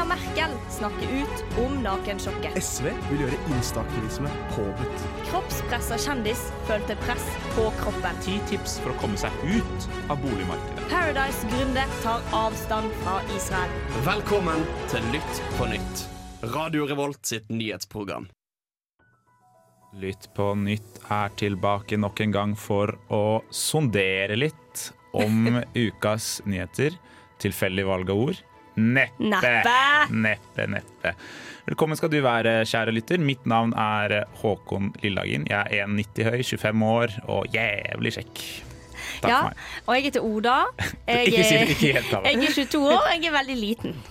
Angela Merkel snakker ut om nakensjokket. SV vil gjøre instaaktivisme påbudt. Kroppspressa kjendis følte press på kroppen. Ti tips for å komme seg ut av boligmarkedet. Paradise-gründer tar avstand fra Israel. Velkommen til Lytt på nytt. Radio Revolt sitt nyhetsprogram. Lytt på nytt er tilbake nok en gang for å sondere litt om ukas nyheter. Tilfeldig valg av ord? Neppe. Neppe. Neppe, neppe. Velkommen skal du være, kjære lytter. Mitt navn er Håkon Lillehagen. Jeg er 1,90 høy, 25 år og jævlig kjekk. Takk Ja, for meg. og jeg heter Oda. Jeg Ikke si det, ikke helt av jeg er 22 år, og jeg er veldig liten.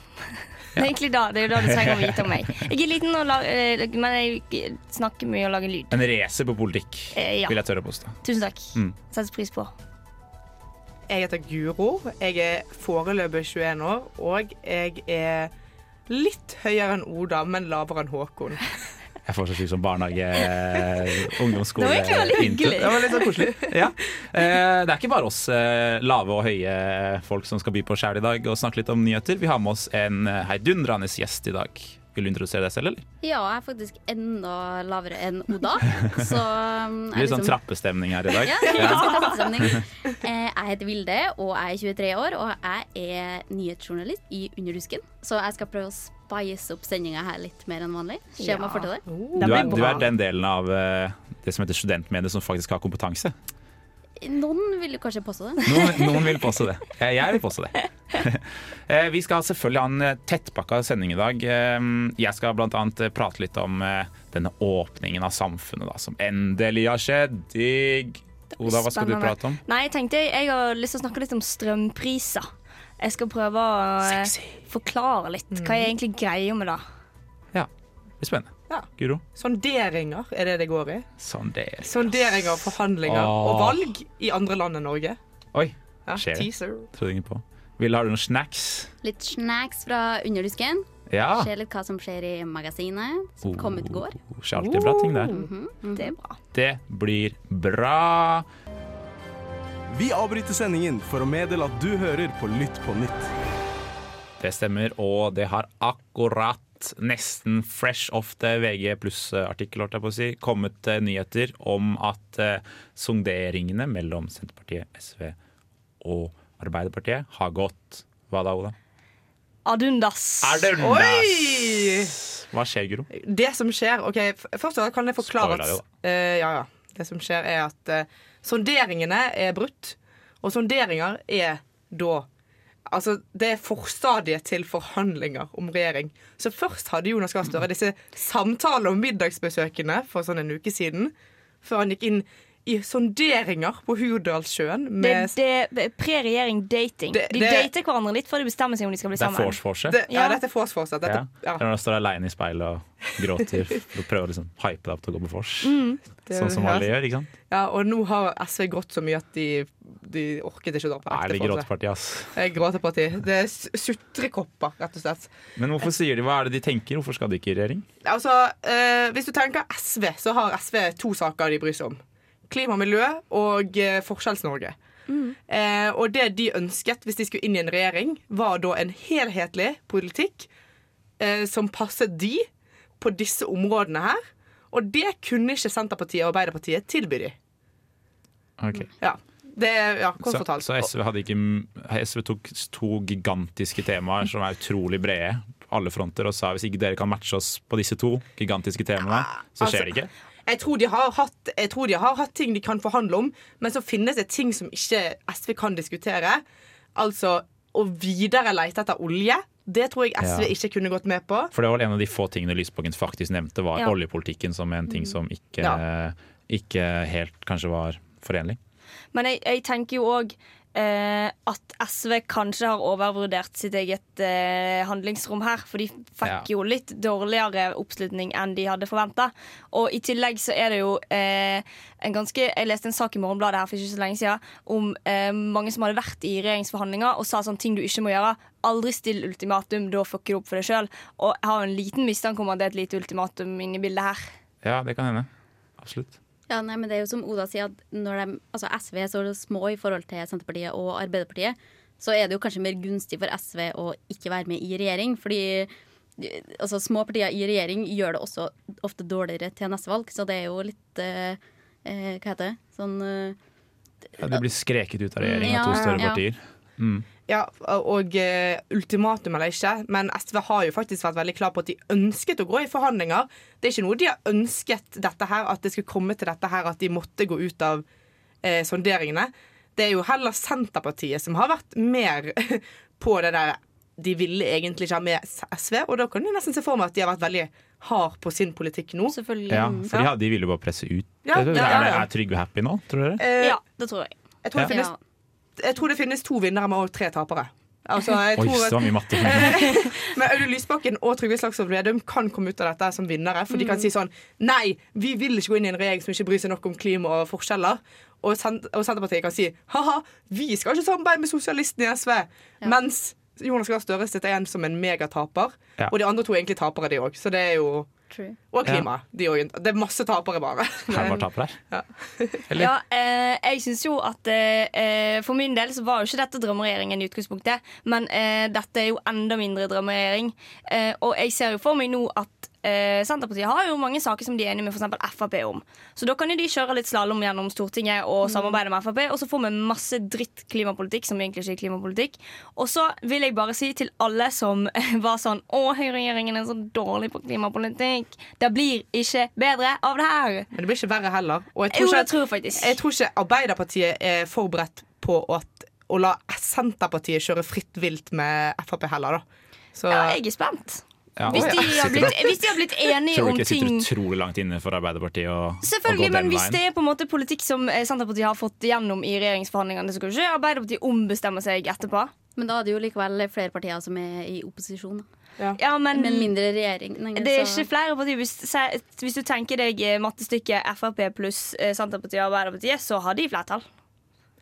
Det er egentlig da, det er jo da du trenger å vite om meg. Jeg er liten, og lag, eh, men jeg snakker mye og lager lyd. En racer på politikk, Eh, ja. vil jeg tørre å påstå. Tusen takk. Mm. Settes pris på. Jeg heter Guro. Jeg er foreløpig 21 år, og jeg er litt høyere enn Oda, men lavere enn Håkon. Jeg får så ut som barnehage, ungdomsskole Det var egentlig veldig hyggelig. Det var litt så koselig. Ja. Eh, Det er ikke bare oss eh, lave og høye folk som skal by på sjæl i dag og snakke litt om nyheter. Vi har med oss en eh, heidundrende gjest i dag. Vil du introdusere deg selv, eller? Ja, jeg er faktisk enda lavere enn Oda. Så um, liksom... sånn liksom- trappestemning her i dag. Ja, trappestemning. Eh, Jeg heter Vilde, og jeg er 23 år, og jeg er nyhetsjournalist i Underdusken. Så jeg skal prøve å spice opp sendinga her litt mer enn vanlig. Se om jeg får til det. Du er, er den delen av eh, det som heter studentmediet som faktisk har kompetanse. Noen vil kanskje påstå det. Noen, noen vil påstå det. Eh, Jeg vil påstå det. Eh, Vi skal selvfølgelig ha en eh, tettpakka sending i dag. Jeg skal bl.a. prate litt om denne åpningen av samfunnet da, som endelig har skjedd. Digg. Oda, hva skal du prate om? Nei, jeg tenkte jeg har lyst til å snakke litt om strømpriser. Jeg skal prøve å Sexy. forklare litt. Hva jeg egentlig greier med det? Ja, det blir spennende. Ja. Guro? Sonderinger er det det går i. Sonderinger, er. Sonderinger, forhandlinger Åh. og valg i andre land enn Norge. Oi, Ja, Skjer det? teaser. trodde ingen på. Ville, har du noen snacks? Litt snacks fra Underdusken. Ja. Se litt hva som skjer i magasinet, som kom ut i går. Oh, Skjer alltid bra ting der. Det er bra. Det blir bra. Vi avbryter sendingen for å meddele at du hører på Lytt på nytt. Det stemmer, og det har akkurat nesten fresh off the VG pluss-artikkel holdt jeg på å si, kommet eh, nyheter om at eh, sonderingene mellom Senterpartiet, SV og Arbeiderpartiet har gått Hva da, Oda? Adundas. Adundas Oi! Hva skjer, Guro? Det som skjer OK, først og fremst kan jeg forklare Spoiler at uh, Ja, ja. Det som skjer, er at uh, sonderingene er brutt. Og sonderinger er da Altså, Det er forstadiet til forhandlinger om regjering. Så først hadde Jonas Gahr Støre disse samtalene om middagsbesøkene for sånn en uke siden. Før han gikk inn i sonderinger på Hurdalssjøen med det, det er pre-regjering dating. Det- De det- dater hverandre litt før de bestemmer seg om de skal bli Det er sammen. vorse-vorse. det, Ja, Ja. dette er forsforset. fortsatt. Ja. Dette, ja. Når du står aleine i speilet og gråter og prøver å liksom hype deg opp til å gå på vors. Mm. Sånn som alle gjør, ikke sant? Ja, og nå har SV grått så mye at de, de orket ikke å dra på Nei, ekte vi Gråteparti gråter seg. ass. Gråteparti. Det er sutrekopper, rett og slett. Men hvorfor sier de hva er det de tenker? Hvorfor skal de ikke i regjering? Altså, eh, Hvis du tenker SV, så har SV to saker de bryr seg om. Klima og miljø og eh, Forskjells-Norge. Eh, og det de ønsket hvis de skulle inn i en regjering, var da en helhetlig politikk eh, som passet de på disse områdene her. Og det kunne ikke Senterpartiet og Arbeiderpartiet tilby de. Okay. Ja, det ja, Så, så SV, hadde ikke, SV tok to gigantiske temaer som er utrolig brede alle fronter, og sa hvis ikke dere kan matche oss på disse to gigantiske temaene, så altså- skjer det ikke. Jeg tror, de har hatt, jeg tror de har hatt ting de kan forhandle om, men så finnes det ting som ikke SV kan diskutere. Altså å videre lete etter olje. Det tror jeg SV Ja. ikke kunne gått med på. For det var en av de få tingene Lysbakken faktisk nevnte, var Ja. oljepolitikken som en ting som ikke, Ja. ikke helt kanskje var forenlig. Men jeg, jeg tenker jo òg eh, at SV kanskje har overvurdert sitt eget eh, handlingsrom her. For de fikk Ja. jo litt dårligere oppslutning enn de hadde forventa. Og i tillegg så er det jo eh, en ganske Jeg leste en sak i Morgenbladet her for ikke så lenge siden om eh, mange som hadde vært i regjeringsforhandlinger og sa sånn ting du ikke må gjøre. Aldri still ultimatum, da fucker du opp for deg sjøl. Og jeg har en liten mistanke om at det er et lite ultimatum inne i bildet her. Ja, det kan hende. Absolutt. Ja, nei, men det er jo som Oda sier, at når de, altså SV er så små i forhold til Senterpartiet og Arbeiderpartiet, så er det jo kanskje mer gunstig for SV å ikke være med i regjering. Fordi altså, små partier i regjering gjør det også ofte dårligere til neste valg, så det er jo litt eh, eh, Hva heter det? Sånn eh, Ja, Det blir skreket ut av regjeringa, Ja, av to større ja. partier. Mm. Ja, og uh, ultimatum eller ikke, men SV har jo faktisk vært veldig klar på at de ønsket å gå i forhandlinger. Det er ikke noe de har ønsket dette her, at det skulle komme til dette her, at de måtte gå ut av uh, sonderingene. Det er jo heller Senterpartiet som har vært mer på det der de ville egentlig ikke ha med SV, og da kan du nesten se for meg at de har vært veldig hard på sin politikk nå. Selvfølgelig. Ja, mm. for de, ja, de ville jo bare presse ut. Ja, er, ja, ja, ja. er Trygve happy nå, tror dere? Eh, Ja, det tror jeg. jeg, tror det finnes, Ja. Jeg tror det finnes to vinnere med og tre tapere. Altså, jeg Oi, tror så mye matte. Men Audun Lysbakken og Trygve Slagsvold Vedum kan komme ut av dette som vinnere. For de kan si sånn Nei, vi vil ikke gå inn i en regjering som ikke bryr seg nok om klima og forskjeller. Og, Sent og Senterpartiet kan si ha-ha, vi skal ikke samarbeide med sosialistene i SV. Mens Jonas Gahr Støre sitter igjen som en megataper. Ja. Og de andre to er egentlig tapere, de òg. Så det er jo True. Og klima. De. Det er masse tapere, bare. Her var taper her. Eller? Ja, eh, jeg synes jo at eh, For min del så var jo ikke dette drømmeregjeringen i utgangspunktet, men eh, dette er jo enda mindre drømmeregjering. Eh, og jeg ser jo for meg nå at eh, Senterpartiet har jo mange saker som de er enige med f.eks. Frp om. Så da kan jo de kjøre litt slalåm gjennom Stortinget og samarbeide med Frp, og så får vi masse dritt klimapolitikk som egentlig ikke er klimapolitikk. Og så vil jeg bare si til alle som var sånn Å, høyreregjeringen er så dårlig på klimapolitikk. Det blir ikke bedre av det her. Men det blir ikke verre heller. Og jeg Jo, tror jeg ikke, tror faktisk. jeg tror ikke Arbeiderpartiet er forberedt på at, å la Senterpartiet kjøre fritt vilt med Frp heller, da. Så Ja, jeg er spent. Ja, Hvis de har blitt, hvis de har blitt enige Tror du ikke det sitter utrolig langt inne for Arbeiderpartiet å, å Selvfølgelig, men hvis veien? det er på en måte politikk som eh, Senterpartiet har fått gjennom i regjeringsforhandlingene, så kan ikke Arbeiderpartiet ombestemme seg etterpå. Men da er det jo likevel flere partier som er i opposisjon. da. Ja, men Men mindre regjering. Nei, det er så- ikke flere partier. Hvis, se- hvis du tenker deg eh, mattestykket Frp pluss eh, Senterpartiet og Arbeiderpartiet, så har de flertall.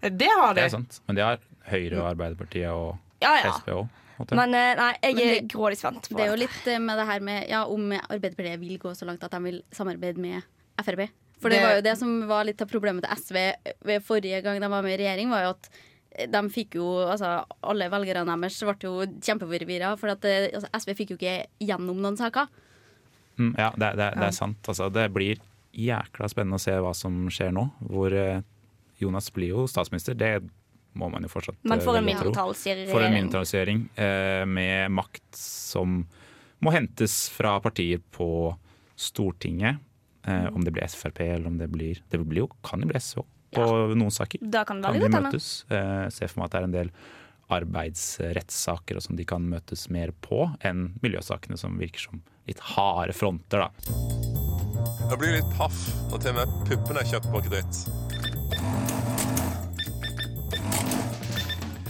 det har de. Det er sant. Men de har Høyre og Arbeiderpartiet og Ja, ja. Sp òg. Men eh, nei, jeg er det- grådig spent. Det er jo litt eh, med det her med ja, om Arbeiderpartiet vil gå så langt at de vil samarbeide med Frp. For det Det- var jo det som var litt av problemet til SV ved forrige gang de var med i regjering, var jo at de fikk jo, altså Alle velgerne deres ble jo kjempeforvirra, for at eh, altså, SV fikk jo ikke gjennom noen saker. Mm, ja, det, det, det er sant. Altså, det blir jækla spennende å se hva som skjer nå. Hvor eh, Jonas blir jo statsminister. Det må man jo fortsatt Man for eh, en velge mindretallsregjering. Får en mindretallsregjering eh, med makt som må hentes fra partier på Stortinget. Eh, om det blir Frp eller om det blir Det blir jo, kan jo bli SV på på noen saker. Da kan det Kan de møtes. Eh, ser for meg at det er en del arbeidsrettssaker og som de kan møtes mer på enn miljøsakene, som virker som litt harde fronter. da. Det blir litt paff når til og med puppene er kjøpt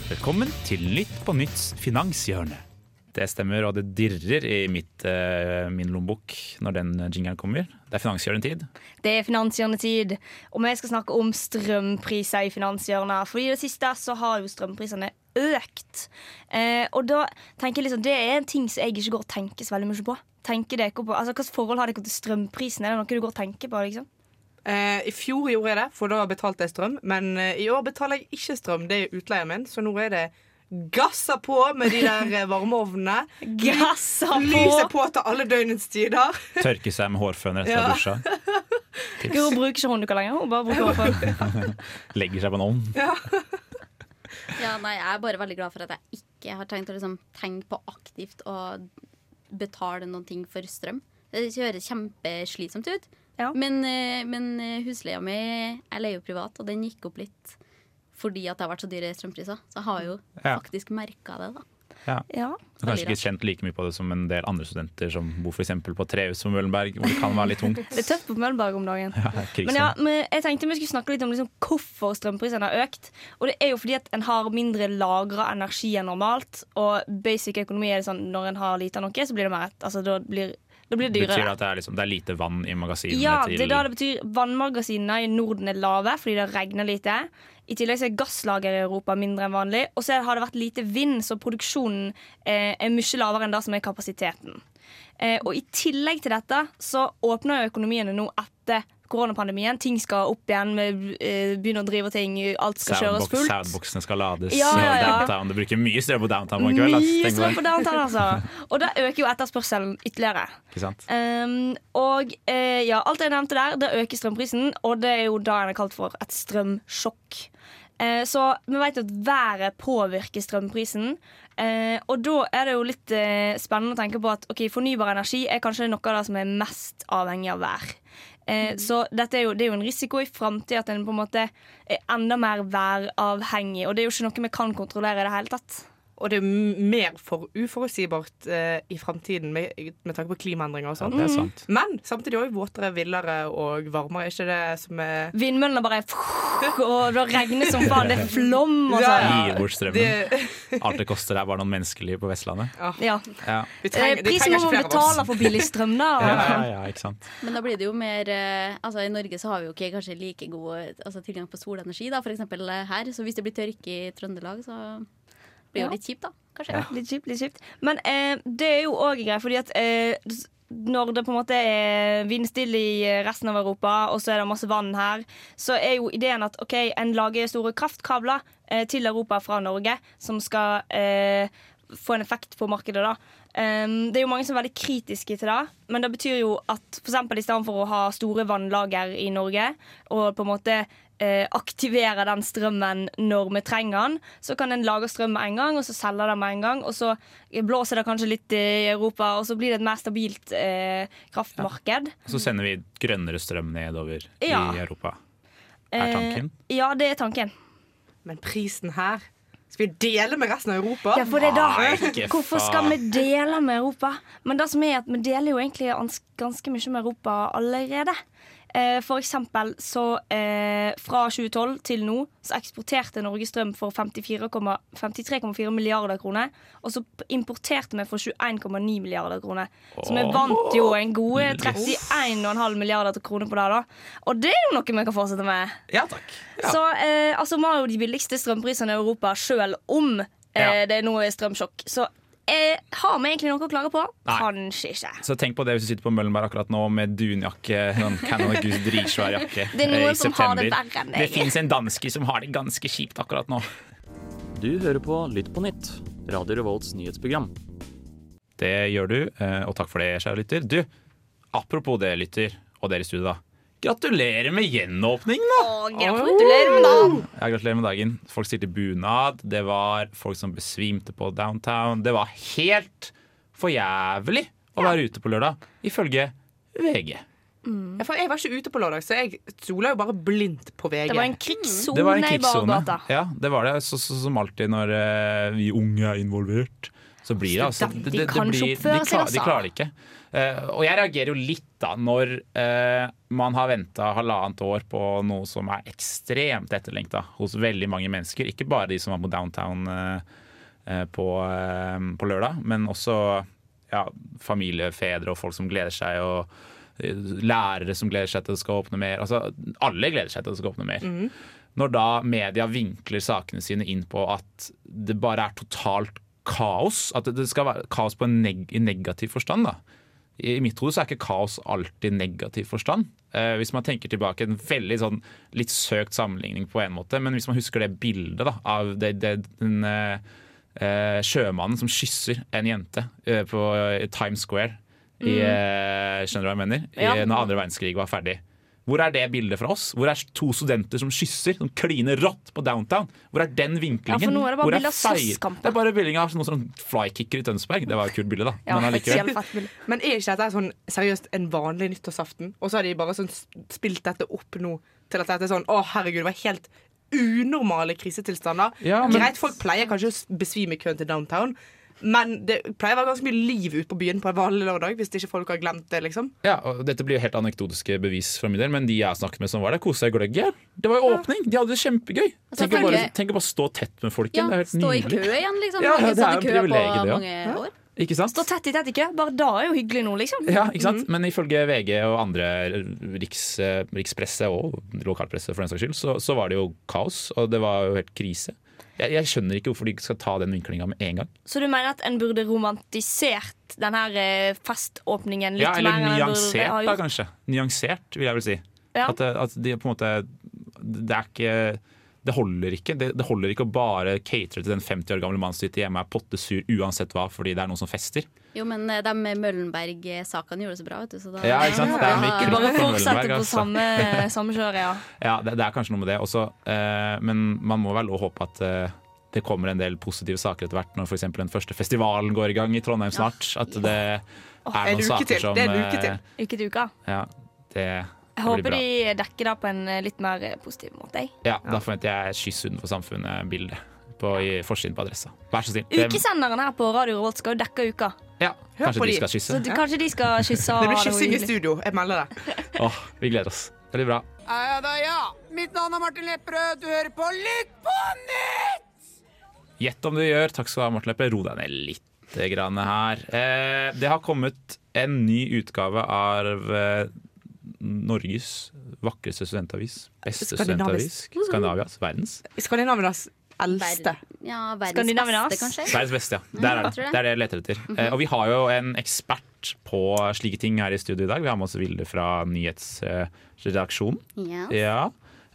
Velkommen til Nytt på nytts finanshjørne. Det stemmer, og det dirrer i mitt, eh, min lommebok når den jingeren kommer. Det er finanshjørnetid. Det er finanshjørnetid, og vi skal snakke om strømpriser i finanshjørnet. For i det siste så har jo strømprisene økt. Eh, og da tenker jeg liksom, Det er en ting som jeg ikke går og tenker så veldig mye på. Tenker dere på, altså Hvilket forhold har dere til strømprisen? Er det noe du går og tenker på? liksom? Eh, I fjor gjorde jeg det, for da betalte jeg strøm. Men eh, i år betaler jeg ikke strøm. Det er utleien min, så nå er det gassa på med de der eh, varmeovnene. Gassa Lyset på! på til alle døgnets tider. Tørke seg med hårføner etter å ha Ja. dusja. Hun bruker ikke hånddukker lenger. Hun bare bruker hårføn. Legger seg på en ovn. Ja, nei, Jeg er bare veldig glad for at jeg ikke har tenkt å liksom, tenke på aktivt å betale noen ting for strøm. Det høres kjempeslitsomt ut. Ja. Men, eh, men eh, husleia mi Jeg leier jo privat, og den gikk opp litt fordi at det har vært så dyre strømpriser. Så jeg har jo Ja. faktisk merka det, da. Ja. Ja. Du har kanskje ikke kjent like mye på det som en del andre studenter som bor for eksempel på Trehus på Møllenberg, hvor det kan være litt tungt. Det er tøft på Møllenberg om dagen. Ja, Men ja, men jeg tenkte vi skulle snakke litt om liksom hvorfor strømprisene har økt. Og det er jo fordi at en har mindre lagra energi enn normalt. Og basic økonomi er det sånn når en har lite av noe, så blir det mer altså, da blir, da blir det Det betyr dyrere. at det er, liksom, det er lite vann i magasinene Ja, det er da det betyr vannmagasinene i Norden er lave fordi det regner lite. I tillegg så er gasslager i Europa mindre enn vanlig. Og så har det vært lite vind, så produksjonen eh, er mye lavere enn det som er kapasiteten. Eh, og i tillegg til dette så åpner økonomiene nå etter koronapandemien. Ting skal opp igjen, vi eh, begynner å drive ting, alt skal kjøres fullt. soundboxene skal lades. Ja, ja, ja. Downtown. Du bruker mye strøm på downtown på en kveld. Mye strøm på downtown, altså. Og da øker jo etterspørselen ytterligere. Ikke sant? Um, og uh, ja, alt jeg nevnte der, det øker strømprisen, og det er jo da en har kalt for et strømsjokk. Eh, så vi vet at været påvirker strømprisen. Og da er det jo litt spennende å tenke på at okay, fornybar energi er kanskje noe av det som er mest avhengig av vær. Eh, Så dette er jo, det er jo en risiko i framtida at en på en måte er enda mer væravhengig. Og det er jo ikke noe vi kan kontrollere i det hele tatt. Og det er mer for uforutsigbart eh, i framtiden med, med tanke på klimaendringer og Ja, sånn. er sant. Men samtidig òg våtere, villere og varmere. Er ikke det som er Vindmøllene bare Og det regner som faen. Det er flom og Ja, sånn. ja. Gir bort strømmen. det, Alt det koster, er bare noen menneskeliv på Vestlandet. Ja. Ja, vi Eh, trenger, Prisen må man betale for billig strøm, da. ja, ja, ja ikke sant. Men da blir det jo mer eh, Altså I Norge så har vi jo ikke kanskje like god altså, tilgang på solenergi, da, for eksempel eh, her. Så hvis det blir tørke i Trøndelag, så blir jo Ja. litt kjipt, da. Kanskje. Ja, litt kjipt, litt kjipt. Men eh, det er jo òg greit, fordi at eh, når det på en måte er vindstille i eh, resten av Europa, og så er det masse vann her, så er jo ideen at OK, en lager store kraftkabler eh, til Europa fra Norge som skal eh, få en effekt på markedet, da. Um, det er jo mange som er veldig kritiske til det, men det betyr jo at stedet for å ha store vannlager i Norge, og på en måte eh, aktivere den strømmen når vi trenger den, så kan en lage strøm med en gang, og så selge den med en gang, og så blåser det kanskje litt i Europa, og så blir det et mer stabilt eh, kraftmarked. Og så sender vi grønnere strøm nedover Ja. i Europa. Er tanken? Eh, ja, det er tanken. Men prisen her Skal vi dele med resten av Europa? Ja, for det er da. Nei, Hvorfor skal vi dele med Europa? Men det som er at vi deler jo egentlig ganske mye med Europa allerede. Eh, For eksempel så eh, fra 2012 til nå så eksporterte Norge strøm for 53,4 milliarder kroner. Og så importerte vi for 21,9 milliarder kroner. Så vi vant jo en gode 31,5 milliarder kroner på det. da Og det er jo noe vi kan fortsette med. Ja takk. Ja. Så eh, altså, vi har jo de billigste strømprisene i Europa, selv om eh, Ja. det nå er strømsjokk. Så eh, har vi egentlig noe å klage på? Nei. Kanskje ikke. Så tenk på det hvis du sitter på Møllenberg akkurat nå med dunjakke. Sånn Canada Goose dritsvær jakke Det er eh, noen som har det verre enn Det deg. fins en danske som har det ganske kjipt akkurat nå. Du hører på Lytt på nytt, Radio Revolts nyhetsprogram. Det gjør du, eh, og takk for det, kjære lytter. Du, apropos det, lytter, og dere i studio, da. Gratulerer med gjenåpning, da! Gratulerer med dagen! Ja, gratulerer med dagen. Folk stilte bunad. Det var folk som besvimte på downtown. Det var helt for jævlig å være ute på lørdag, ifølge VG. Mm. jeg var ikke ute på lørdag, så jeg stola jo bare blindt på VG. Det var en Det krigssone i. Bargata. Ja, det var det. Så, så, som alltid når uh, vi unge er involvert, så blir det altså det, det, det, blir, de, seg, klar, altså. de klarer det ikke. Uh, og jeg reagerer jo litt da når uh, man har venta halvannet år på noe som er ekstremt etterlengta hos veldig mange mennesker. Ikke bare de som var på downtown eh, på, på lørdag, men også ja, familiefedre og folk som gleder seg. og Lærere som gleder seg til det skal åpne mer. Altså, alle gleder seg til det skal åpne mer. Når da media vinkler sakene sine inn på at det bare er totalt kaos, at det- skal være kaos på en neg i negativ forstand. da. I mitt hode så er ikke kaos alltid negativ forstand. Eh, hvis man tenker tilbake En veldig sånn litt søkt sammenligning på en måte, men hvis man husker det bildet da, av det, det, den eh, eh, sjømannen som kysser en jente eh, på eh, Times Square i, eh, Skjønner du hva jeg mener? I, Ja. når andre verdenskrig var ferdig. Hvor er det bildet fra oss? Hvor er to studenter som kysser, som kliner rått på downtown? Hvor er den vinklingen? Ja, for nå er det bare bilde av slåsskamper. Det er bare bilding av noen sånn flykicker i Tønsberg. Det var et kult bilde, da. Ja, Men allikevel. Men er ikke dette sånn seriøst en vanlig nyttårsaften? Og så har de bare sånn spilt dette opp nå til at dette er sånn Å, herregud, det var helt unormale krisetilstander. Ja, men- Greit, folk pleier kanskje å besvime i køen til downtown, men det pleier å være ganske mye liv ute på byen på en vanlig lørdag, hvis ikke folk har glemt det, liksom. Ja, og Dette blir jo helt anekdotiske bevis fra min del, men de jeg snakket med som var der, kosa seg gløgg hjel. Det var jo åpning! De hadde det kjempegøy. Altså, Tenk å bare, tenk å bare stå tett med folk Ja, igjen. Det er helt stå i kø igjen, liksom. Ja, det er jo privilegiet, på det, ja. Ikke sant? Stå tett i tett i kø. Bare da er jo hyggelig nå, liksom. Ja, ikke sant? Men ifølge VG og andre riks, rikspresse og lokalpresse for den saks skyld, så, så var det jo kaos, og det var jo helt krise. Jeg, jeg skjønner ikke hvorfor de skal ta den vinklinga med en gang. Så du mener at en burde romantisert den her eh, feståpningen litt Ja, eller mer enn burde nyansert, da kanskje. Nyansert, vil jeg vel si. Ja. At, at de på en måte Det er ikke det holder ikke Det, det holder ikke å bare catere til den 50 år gamle mannen som sitter hjemme er pottesur uansett hva fordi det er noen som fester. Jo, men eh, de Møllenberg-sakene gjorde det så bra, vet du. Så da, Ja, ikke sant? Det er mye Ja, Bare på fortsette på altså. samme, samme kjøret, ja. Ja, det, det er kanskje noe med det også. Eh, men man må vel håpe at eh, det kommer en del positive saker etter hvert, når f.eks. den første festivalen går i gang i Trondheim snart. At det er noen saker til. som Det er en uke eh, til. Uke til uka. Ja, det, Jeg blir håper bra. de dekker det på en eh, litt mer eh, positiv måte. jeg. Ja, Da forventer jeg et skyss utenfor samfunnet-bilde på i forsiden på adressa. Vær så snill. Ukesenderen her på Radio Revolt skal jo dekke uka. Ja, kanskje de de. skal kysse. Så, kanskje de skal kysse Det blir kyssing i studio. Jeg melder det. Åh, vi gleder oss. Det blir bra. Ja da, ja. Mitt navn er Martin Lepperød. Du hører på Lytt på nytt! Gjett om du gjør. Takk skal du ha, Martin Lepperød. Ro deg ned litt grann her. Eh, det har kommet en ny utgave av eh, Norges vakreste studentavis. Beste studentavis. Skandinavias. Verdens. Skandinavias eldste. Ja, verdens Skandinavias. beste, kanskje. Verdens beste, ja. Der er det. det. Er det jeg leter etter. Eh, og vi har jo en ekspert på slike ting her i studio i dag. Vi har med oss Vilde fra nyhetsredaksjonen. Ja. Ja.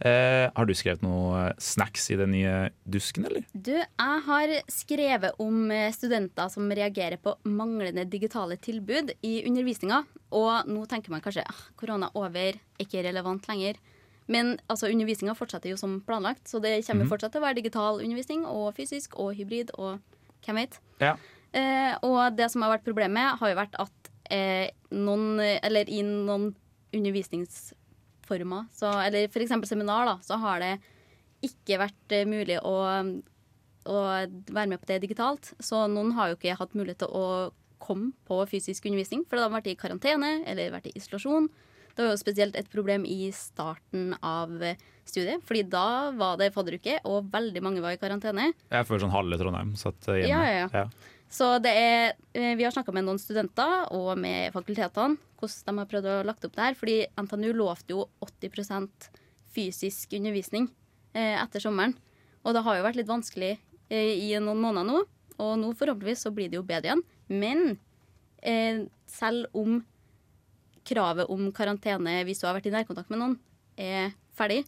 Eh, har du skrevet noe snacks i den nye dusken, eller? Du, jeg har skrevet om eh, studenter som reagerer på manglende digitale tilbud i undervisninga. Og nå tenker man kanskje at korona er over, ikke relevant lenger. Men altså, undervisninga fortsetter jo som planlagt, så det kommer Mhm. fortsatt til å være digital undervisning og fysisk og hybrid og hvem vet. Ja. Eh, og det som har vært problemet, har jo vært at eh, noen, eller i noen undervisningsformer, så, eller f.eks. seminar, da, så har det ikke vært eh, mulig å, å være med på det digitalt. Så noen har jo ikke hatt mulighet til å komme på fysisk undervisning, for de har vært i karantene eller vært i isolasjon. Det var jo spesielt et problem i starten av studiet, fordi da var det fadderuke, og veldig mange var i karantene. Jeg føler sånn halve Trondheim satt eh, hjemme. Ja, ja, ja. Så det er, eh, vi har snakka med noen studenter og med fakultetene hvordan de har prøvd å lagt opp det her. Fordi NTNU lovte jo 80% fysisk undervisning eh, etter sommeren. Og det har jo vært litt vanskelig eh, i noen måneder nå. Og nå forhåpentligvis så blir det jo bedre igjen. Men eh, selv om kravet om karantene hvis du har vært i nærkontakt med noen, er ferdig,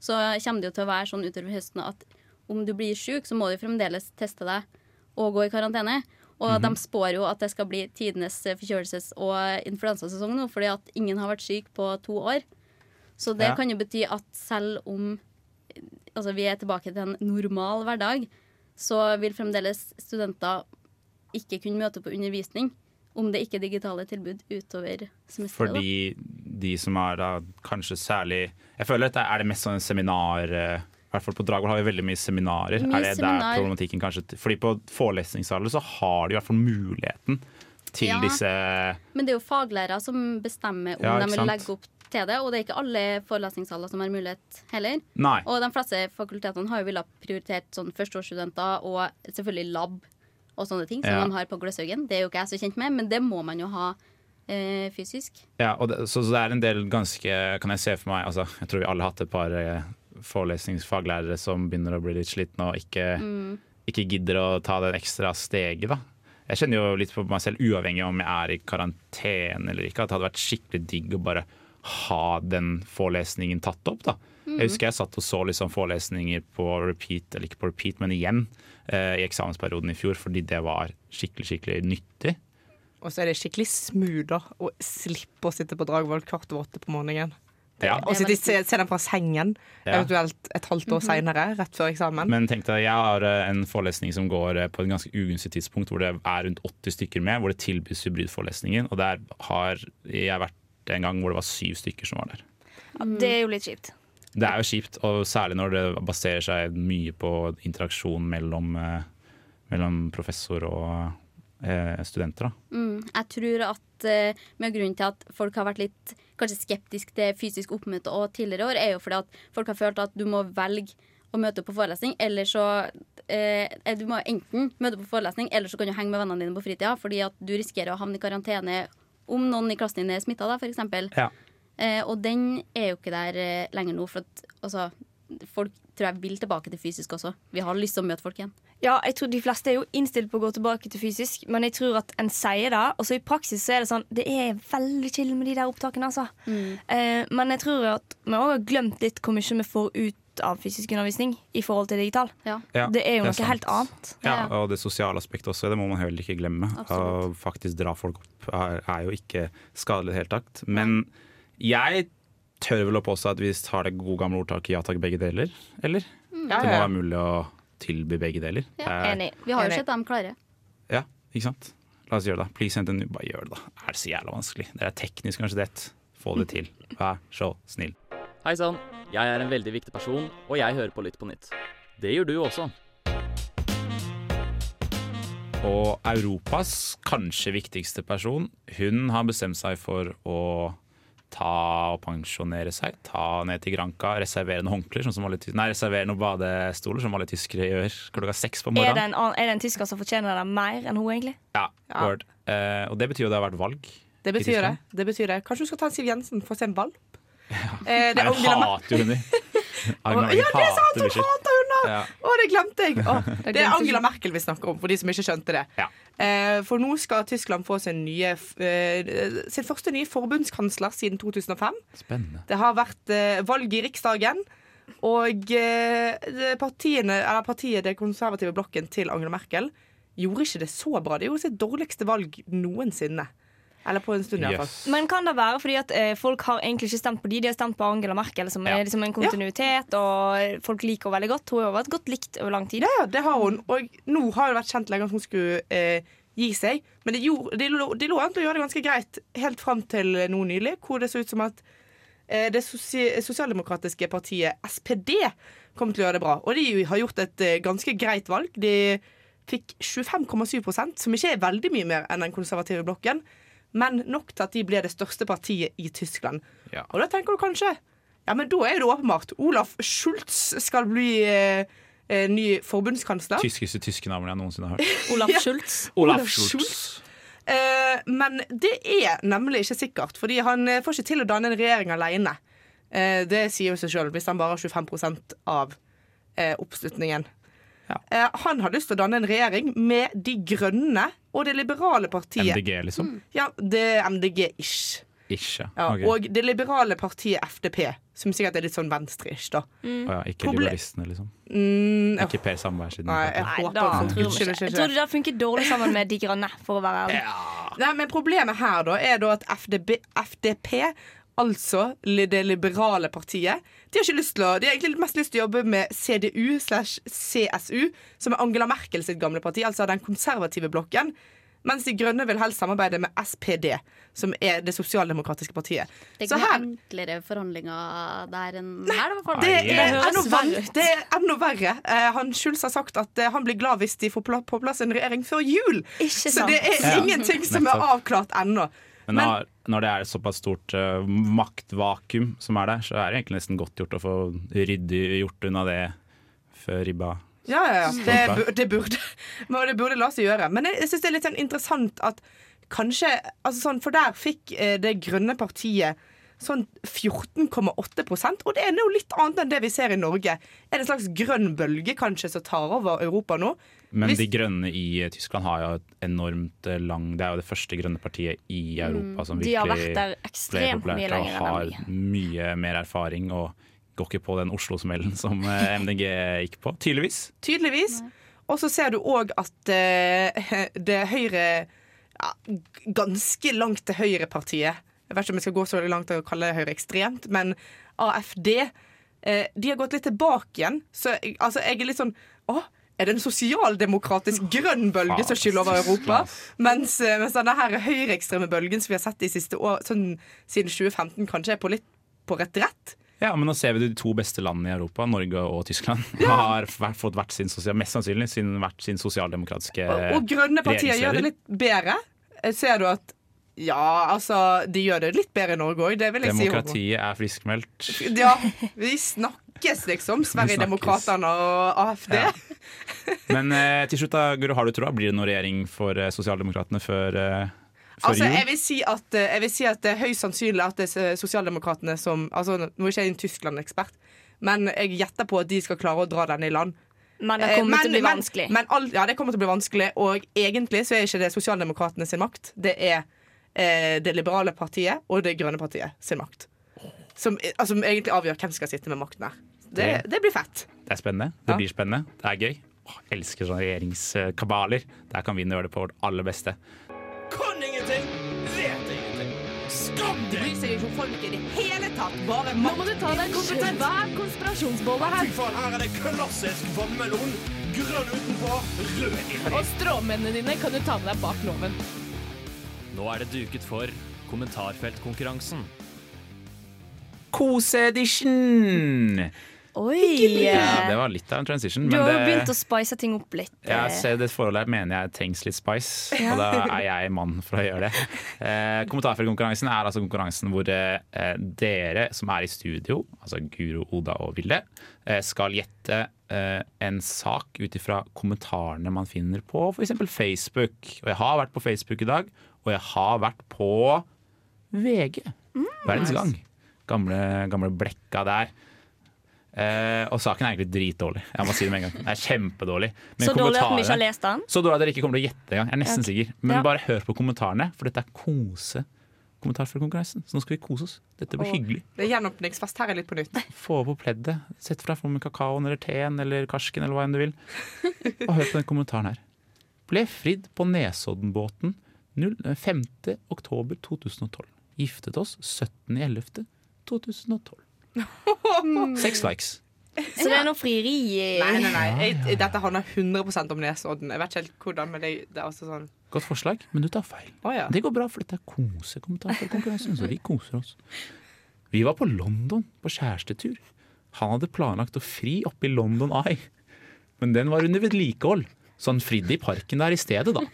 så kommer det jo til å være sånn utover høsten at om du blir syk, så må du fremdeles teste deg og gå i karantene. Og Mhm. de spår jo at det skal bli tidenes forkjølelses- og influensasesong nå, fordi at ingen har vært syk på to år. Så det Ja. kan jo bety at selv om altså, vi er tilbake til en normal hverdag, så vil fremdeles studenter ikke kunne møte på undervisning om det ikke er digitale tilbud utover semesteret. Fordi de som er da kanskje særlig Jeg føler at det er det mest sånn seminar eh, I hvert fall på Dragvoll har vi veldig mye seminarer. Mye er det seminar. der problematikken kanskje Fordi på forelesningssaler så har de i hvert fall muligheten til Ja. disse Men det er jo faglærere som bestemmer om Ja, de vil legge opp til det, og det er ikke alle forelesningssaler som har mulighet heller. Nei. Og de fleste fakultetene har jo villet prioritert sånn førsteårsstudenter og selvfølgelig lab og sånne ting som Ja. de har på Gløshaugen. Det er jo ikke jeg så kjent med, men det må man jo ha eh, fysisk. Ja, det, så, så det er en del ganske Kan jeg se for meg altså, Jeg tror vi alle har hatt et par eh, forelesningsfaglærere som begynner å bli litt slitne og ikke, Mm. ikke gidder å ta det ekstra steget. da Jeg kjenner jo litt på meg selv, uavhengig om jeg er i karantene eller ikke, at det hadde vært skikkelig digg å bare ha den forelesningen tatt opp. da Mm. Jeg husker jeg satt og så liksom forelesninger på repeat, eller ikke på repeat, men igjen i eksamensperioden i fjor, fordi det var skikkelig, skikkelig nyttig. Og så er det skikkelig smooth å slippe å sitte på Dragvoll kvart over åtte på morgenen. Ja. Og sitte, se, se den fra sengen, Ja. eventuelt et halvt år seinere, rett før eksamen. Men tenk deg, jeg har eh, en forelesning som går eh, på et ganske ugunstig tidspunkt, hvor det er rundt 80 stykker med, hvor det tilbys hybridforelesningen. Og der har jeg vært en gang hvor det var syv stykker som var der. Ja, det er jo litt kjipt. Det er jo kjipt, og særlig når det baserer seg mye på interaksjon mellom, eh, mellom professor og eh, studenter. Mm, jeg tror at eh, med grunnen til at folk har vært litt kanskje skeptisk til fysisk oppmøte og tidligere år, er jo fordi at folk har følt at du må velge å møte på forelesning, eller så eh, Du må enten møte på forelesning, eller så kan du henge med vennene dine på fritida, fordi at du risikerer å havne i karantene om noen i klassen din er smitta, f.eks. Ja. Eh, og den er jo ikke der eh, lenger nå, for at altså, folk tror jeg vil tilbake til fysisk også. Vi har lyst til å møte folk igjen. Ja, jeg tror De fleste er jo innstilt på å gå tilbake til fysisk, men jeg tror at en sier det. Og så i praksis så er det sånn Det er veldig chill med de der opptakene, altså. Eh, men jeg tror at vi òg har glemt litt hvor mye vi får ut av fysisk undervisning i forhold til digital. Ja. Ja, Det er jo det er noe sant. helt annet. Ja, Ja. og det sosiale aspektet også, det må man heller ikke glemme. Å faktisk dra folk opp er, er jo ikke skadelig i det hele tatt. Men jeg tør vel å påstå at vi har det gode gamle ordtaket 'ja takk, begge deler', eller? Ja, Det må være mulig å tilby begge deler. Ja, Enig. Vi har jo sett dem klare. Ja, ikke sant? La oss gjøre det. Please send en. Bare gjør det, da. Er det så jævla vanskelig? Det er teknisk kanskje det. Få det til. Vær så snill. Hei sann, jeg er en veldig viktig person, og jeg hører på Lytt på nytt. Det gjør du også. Og Europas kanskje viktigste person, hun har bestemt seg for å ta og pensjonere seg. Ta ned til Granca, reservere noen håndklær, sånn som alle, nei, reservere noen badestoler, som alle tyskere gjør klokka seks på Er det, morgenen. en, er det en tysker som fortjener det mer enn hun, egentlig? Ja, Ja. word. Eh, og det betyr jo det har vært valg. Det betyr det. Det betyr det. Kanskje du skal ta en Siv Jensen for å se en valp? Eh, det er Jeg hater jo hunder. Ja, det er sant! Hun hater! Ja. Å, det glemte jeg! Å, det er Angela. Merkel vi snakker om, for de som ikke skjønte det. Ja. Eh, For nå skal Tyskland få sin, nye, eh, sin første nye forbundskansler siden 2005. Spennende. Det har vært eh, valg i Riksdagen. Og eh, partiene, eller partiet, det konservative blokken til Angela Merkel, gjorde ikke det så bra. Det gjorde sitt dårligste valg noensinne. Eller på en stund, iallfall. Yes. Men kan det være fordi at eh, folk har egentlig ikke stemt på de, de har stemt på Angela Merkel, som Ja. er liksom en kontinuitet, og folk liker henne veldig godt. Hun har vært godt likt over lang tid. Ja, ja, det har hun. Og nå har det vært kjent lenge at hun skulle eh, gi seg. Men det gjorde, de, lå, de lå an til å gjøre det ganske greit helt fram til nå nylig, hvor det så ut som at eh, det sosi sosialdemokratiske partiet SPD kom til å gjøre det bra. Og de har gjort et eh, ganske greit valg. De fikk 25,7% som ikke er veldig mye mer enn den konservative blokken, men nok til at de ble det største partiet i Tyskland. Ja. Og da tenker du kanskje Ja, men da er det åpenbart. Olaf Schultz skal bli eh, eh, ny forbundskansler. Tyskeste tyske navnet jeg noensinne har hørt. Olaf Ja. Schultz. Olaf Olaf Schultz. Eh, men det er nemlig ikke sikkert, fordi han eh, får ikke til å danne en regjering alene. Eh, det sier jo seg sjøl, hvis han bare har 25% av eh, oppslutningen. Ja. Eh, han har lyst til å danne en regjering med De grønne og det liberale partiet. MDG, liksom? Ja, det er MDG-ish. Ikke. Ja, okay. Og det liberale partiet FDP, som sikkert er litt sånn venstre-ish, da. Å ja, ikke Proble- liberalistene, liksom? Mm, Ikke Per Sandberg siden nei, jeg håper da tror jeg skyld ikke. Jeg tror det funker dårlig sammen med De grønne, for å være ærlig. Nei, men Problemet her da er da at FDB, FDP, altså det liberale partiet, de har ikke lyst til å, de har egentlig mest lyst til å jobbe med CDU slash CSU, som er Angela Merkel sitt gamle parti, altså den konservative blokken. Mens De grønne vil helst samarbeide med SPD, som er det sosialdemokratiske partiet. Det er ikke her, enklere forhandlinger der enn her. da, det Nei, er, det enda verre det er enda verre. Eh, han Schulz har sagt at eh, han blir glad hvis de får på plass en regjering før jul. Ikke Så det er Ja. ingenting som er avklart ennå. Men, Men- når, når det er et såpass stort uh, maktvakuum som er der, så er det egentlig nesten godt gjort å få ryddig gjort unna det før ribba Ja, ja, ja. Det, det, burde, det burde la seg gjøre. Men jeg, jeg syns det er litt sånn interessant at kanskje altså sånn, For der fikk eh, det grønne partiet sånn 14,8% og det er jo litt annet enn det vi ser i Norge. Er det en slags grønn bølge kanskje som tar over Europa nå? Men Hvis- De grønne i Tyskland har jo et enormt eh, lang Det er jo det første grønne partiet i Europa som Mm. De har vært der ekstremt mye lenger og vi. Og har mye mer erfaring og går ikke på den Oslo-smellen som eh, MDG gikk på. Tydeligvis. Tydeligvis. Og så ser du òg at eh, det høyre ja, Ganske langt til høyrepartiet Jeg vet ikke om jeg skal gå så langt til å kalle høyre ekstremt, men AFD eh, De har gått litt tilbake igjen. Så altså, jeg er litt sånn Å, er det en sosialdemokratisk grønn bølge som skyller over Europa? Mens, eh, mens denne her høyreekstreme bølgen som vi har sett de siste år, sånn siden 2015, kanskje er på litt på retrett. Ja, men nå ser vi de to beste landene i Europa, Norge og Tyskland, har fått hvert sin sosial, mest sannsynlig sin, hvert sin sosialdemokratiske Og, og grønne partier gjør det litt bedre. Eh, Ser du at Ja, altså, de gjør det litt bedre i Norge òg, det vil jeg si. Demokratiet er friskmeldt. Ja, vi snakkes, liksom. Sverigedemokraterna og AFD. Ja. Men eh, til slutt, da, Guro, har du troa? Blir det noen regjering for eh, Sosialdemokratene før, eh, Altså, jeg vil si at, eh, jeg vil si at det er høyst sannsynlig at det er sosialdemokratene som altså, Nå er ikke jeg en Tyskland-ekspert, men jeg gjetter på at de skal klare å dra den i land. Men det kommer kommer til å bli vanskelig. Men all, ja, det kommer til å bli vanskelig, og egentlig så er ikke det sosialdemokratene sin makt. Det er eh, det liberale partiet og det grønne partiet sin makt. Som, altså, som egentlig avgjør hvem som skal sitte med makten her. Det, det blir fett. Det er spennende. Det blir spennende. Det er gøy. Åh, jeg elsker sånne regjeringskabaler. Der kan vi gjøre det på vårt aller beste. Kan ingenting, vet ingenting. Skam deg! Bryr seg ikke om folk i det hele tatt. Bare Nå må du ta deg kompetent. Hva er konspirasjonsbolla her. faen, her er det klassisk vannmelon. Grønn utenpå, rød inni. Og stråmennene dine kan du ta med deg bak loven. Nå er det duket for kommentarfeltkonkurransen. Kose-edition! Oi! Ja, det var litt av en transition. Du men har jo det- begynt å spice ting opp litt. Ja, eh. se, det forholdet her mener jeg trengs litt spice, Ja. og da er jeg mann for å gjøre det. Eh, Kommentarfeltkonkurransen er altså konkurransen hvor eh, dere som er i studio, altså Guro, Oda og Vilde, eh, skal gjette eh, en sak ut ifra kommentarene man finner på f.eks. Facebook. Og jeg har vært på Facebook i dag, og jeg har vært på VG. Verdens Gang. Gamle, gamle blekka der. Eh, og saken er egentlig dritdårlig. Jeg må si det med en gang. Det er kjempedårlig. Men Så dårlig at vi ikke har lest den? Så dårlig at dere ikke kommer til å gjette engang. Jeg er nesten okay. sikker. Men Ja. bare hør på kommentarene, for dette er kose. Kommentar fra konkurransen. Så nå skal vi kose oss. Dette blir Åh, hyggelig. Det er gjenåpningsfest her er litt på nytt. Få på pleddet. Sett fra deg med kakaoen eller teen eller karsken eller hva enn du vil. Og hør på den kommentaren her. Ble fridd på Nesoddenbåten 0- 5. oktober 2012. Giftet oss 17.11.2012. Seks likes. Så det er noe frieri i Nei, nei, nei. Jeg, dette handler 100% om Nesodden. Jeg vet ikke helt hvordan, men det, det er også sånn Godt forslag, men du tar feil. Oh, ja. Det går bra, for dette er kosekommentar så vi koser oss. Vi var på London på kjærestetur. Han hadde planlagt å fri oppe i London Eye, men den var under vedlikehold. Så han fridde i parken der i stedet, da.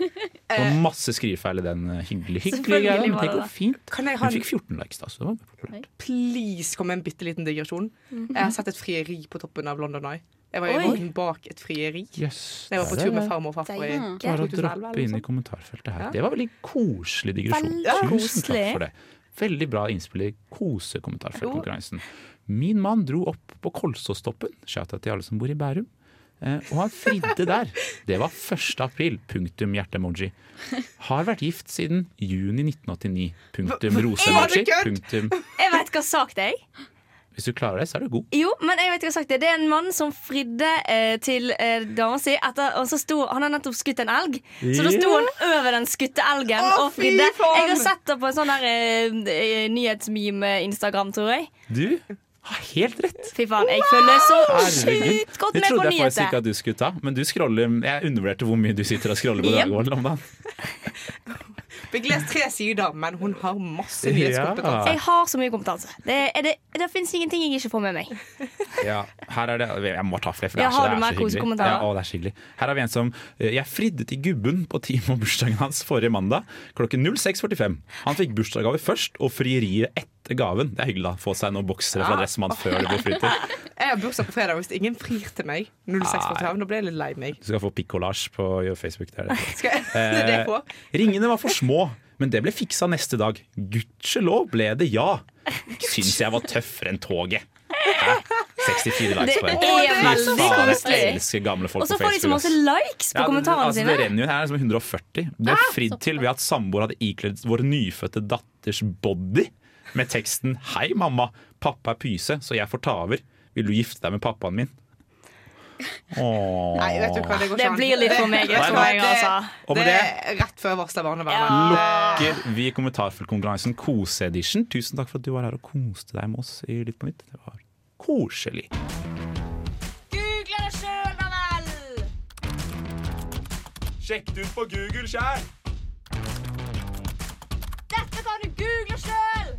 Det var masse skrivefeil i den. hyggelige Hyggelig, hyggelig greia, men det går fint. Kan jeg ha Hun en fikk 14 likes, da, så det var populært. Please komme en bitte liten digresjon. Jeg har sett et frieri på toppen av London Eye. Jeg var i Oi. bak et frieri. Yes. Jeg var på tur med farmor og farfar i. Bare å 2011 droppe inn i kommentarfeltet her. Ja. Det var veldig koselig digresjon. Ja. Tusen takk for det. Veldig bra innspill i kosekommentarfeltkonkurransen. Min mann dro opp på Kolsåstoppen, shoutout til alle som bor i Bærum, eh, og han fridde der. Det var 1. april, punktum hjerteemoji. Har vært gift siden juni 1989, punktum roseemoji, punktum Jeg vet hva sak det er. Hvis du klarer det, så er du god. Jo, men jeg vet hva sagt det. Det er en mann som fridde eh, til eh, dama si. Etter, og så sto, han har nettopp skutt en elg, så da sto han over den skutte elgen oh, og fridde. Jeg har sett det på en sånn der eh, nyhetsmeme-instagram, tror jeg. Du har helt rett. Fy faen, jeg føler så sjukt godt Det med på trodde jeg faktisk ikke at du skulle ta, men du scroller Jeg undervurderte hvor mye du sitter og scroller på Yep. Dagvold om dagen. Fikk lest tre sider, men hun har masse Ja. nyhetskompetanse. Jeg har så mye kompetanse. Det, det, det, det fins ingenting jeg ikke får med meg. Ja, her er det Jeg må ta flere, for det er så, det er så hyggelig. Ja, å, det er så hyggelig. Her har vi en som eh, Jeg fridde til gubben på time og bursdagen hans forrige mandag klokken 06.45. Han fikk bursdagsgave først, og frieriet etter gaven. Det er hyggelig da, få seg noen boksere fra. Dressmann før det blir fritid. Jeg har bursdag på fredag, hvis ingen frir til meg, 0645, da blir jeg litt lei meg. Du skal få pikkollasj på Facebook. Det er det. Skal jeg, det det får. Ringene var for små, men det ble fiksa neste dag. Gudskjelov ble det ja. Syns jeg var tøffere enn toget. Hæ? 64 likes på på den. er veldig koselig. Jeg Og så får de så masse likes på Ja, kommentarene altså, sine. Det renner jo her er som 140. Ble fridd til ved at samboer hadde ikledd vår nyfødte datters body med teksten 'Hei, mamma. Pappa er pyse, så jeg får ta over. Vil du gifte deg med pappaen min?' Åh. Nei, vet du hva, det går Det ikke an. blir litt for meg, jeg, det- altså. Det det er rett før varsla barnevernet. lukker vi kommentarfeltkonkurransen Kose-edition. Tusen takk for at du var her og koste deg med oss i Litt på nytt. Det var koselig. Google det sjøl, da vel! Sjekk det ut på Google sjæl! Dette kan du google sjøl!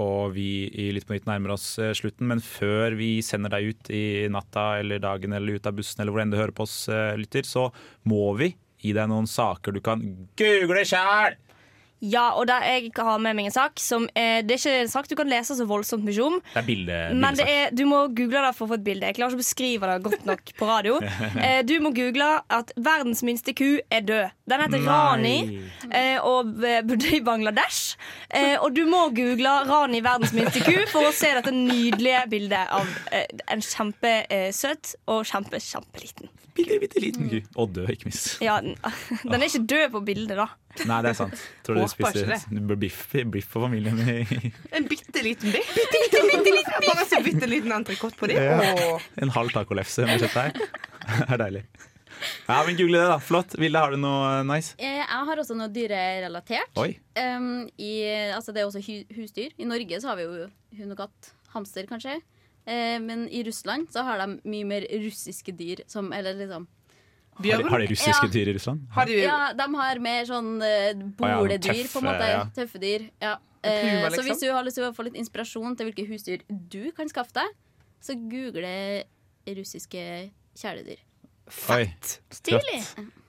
Og vi i Litt på nytt nærmer oss eh, slutten, men før vi sender deg ut i natta eller dagen eller ut av bussen eller hvor enn du hører på oss, eh, lytter, så må vi gi deg noen saker du kan google sjæl! Ja, og der jeg har med meg en sak som er, Det er ikke en sak du kan lese så voldsomt mye om. Det er bilde, Men det er, du må google det for å få et bilde. Jeg klarer ikke å beskrive det godt nok på radio. Eh, du må google at verdens minste ku er død. Den heter Nei. Rani eh, og eh, bodde i Bangladesh. Eh, og du må google Rani verdens minste ku for å se dette nydelige bildet av eh, en kjempesøt og kjempe, kjempeliten. Bitte, bitte liten ku. Og død, ikke minst. Ja, den, er ikke død på bildet, da. Nei, det er sant. Tror du du Håper spiser du biff, biff på familien i En bitte liten biff. Bitte, bitte, bitte liten Bare så bitte liten entrecôte på det. Ja. En halv tacolefse med kjøttdeig. Det er deilig. Ja, men Google det, da. Flott. Vilde, har du noe eh, nice? Eh, Jeg har også noe dyrerelatert. Um, i, altså det er også husdyr. I Norge så har vi jo hund og katt. Hamster, kanskje. Eh, men i Russland så har de mye mer russiske dyr. Som, eller liksom Har de, har de russiske Ja. dyr i Russland? Har de Ja, de har mer sånn uh, boledyr, på en måte. ja. Tøffe dyr. Ja. Puma, liksom. Så liksom? hvis du har lyst til å få litt inspirasjon til hvilke husdyr du kan skaffe deg, så google russiske kjæledyr. Fett. Stilig!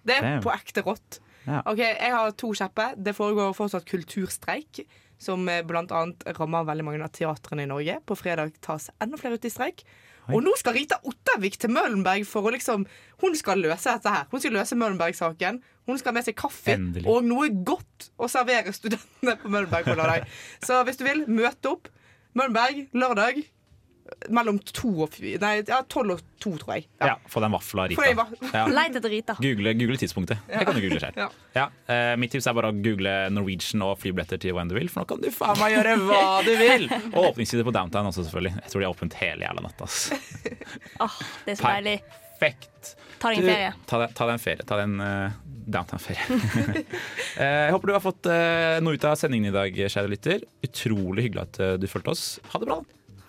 Det er Damn. på ekte rått. Ja. Ok, Jeg har to kjepper. Det foregår fortsatt kulturstreik, som bl.a. blant annet rammer veldig mange av teatrene i Norge. På fredag tas enda flere ut i streik. Og nå skal Rita Ottervik til Møllenberg for å liksom Hun skal løse dette her. Hun skal løse Møllenberg-saken. Hun skal ha med seg kaffe Endelig. og noe godt å servere studentene på Møllenberg på lørdag. Så hvis du vil, møte opp. Møllenberg lørdag mellom to og Nei, ja, tolv og to, tror jeg. Ja, Få deg en vaffel av Rita. Ja. Leit etter Rita. Google, google tidspunktet. Det kan du google selv. Ja. Ja, eh, mitt tips er bare å google Norwegian og flybilletter til when du vil, for nå kan du faen meg gjøre hva du vil! Og åpningstider på Downtown også, selvfølgelig. Jeg tror de er åpent hele jævla natta. oh, det er så deilig. Perfekt. Ta deg en Du, ferie. Ta deg, ta deg en ferie. Ta deg en eh, Downtown-ferie. Eh, jeg håper du har fått noe ut av sendingen i dag, kjære lytter. Utrolig hyggelig at du fulgte oss. Ha det bra. da.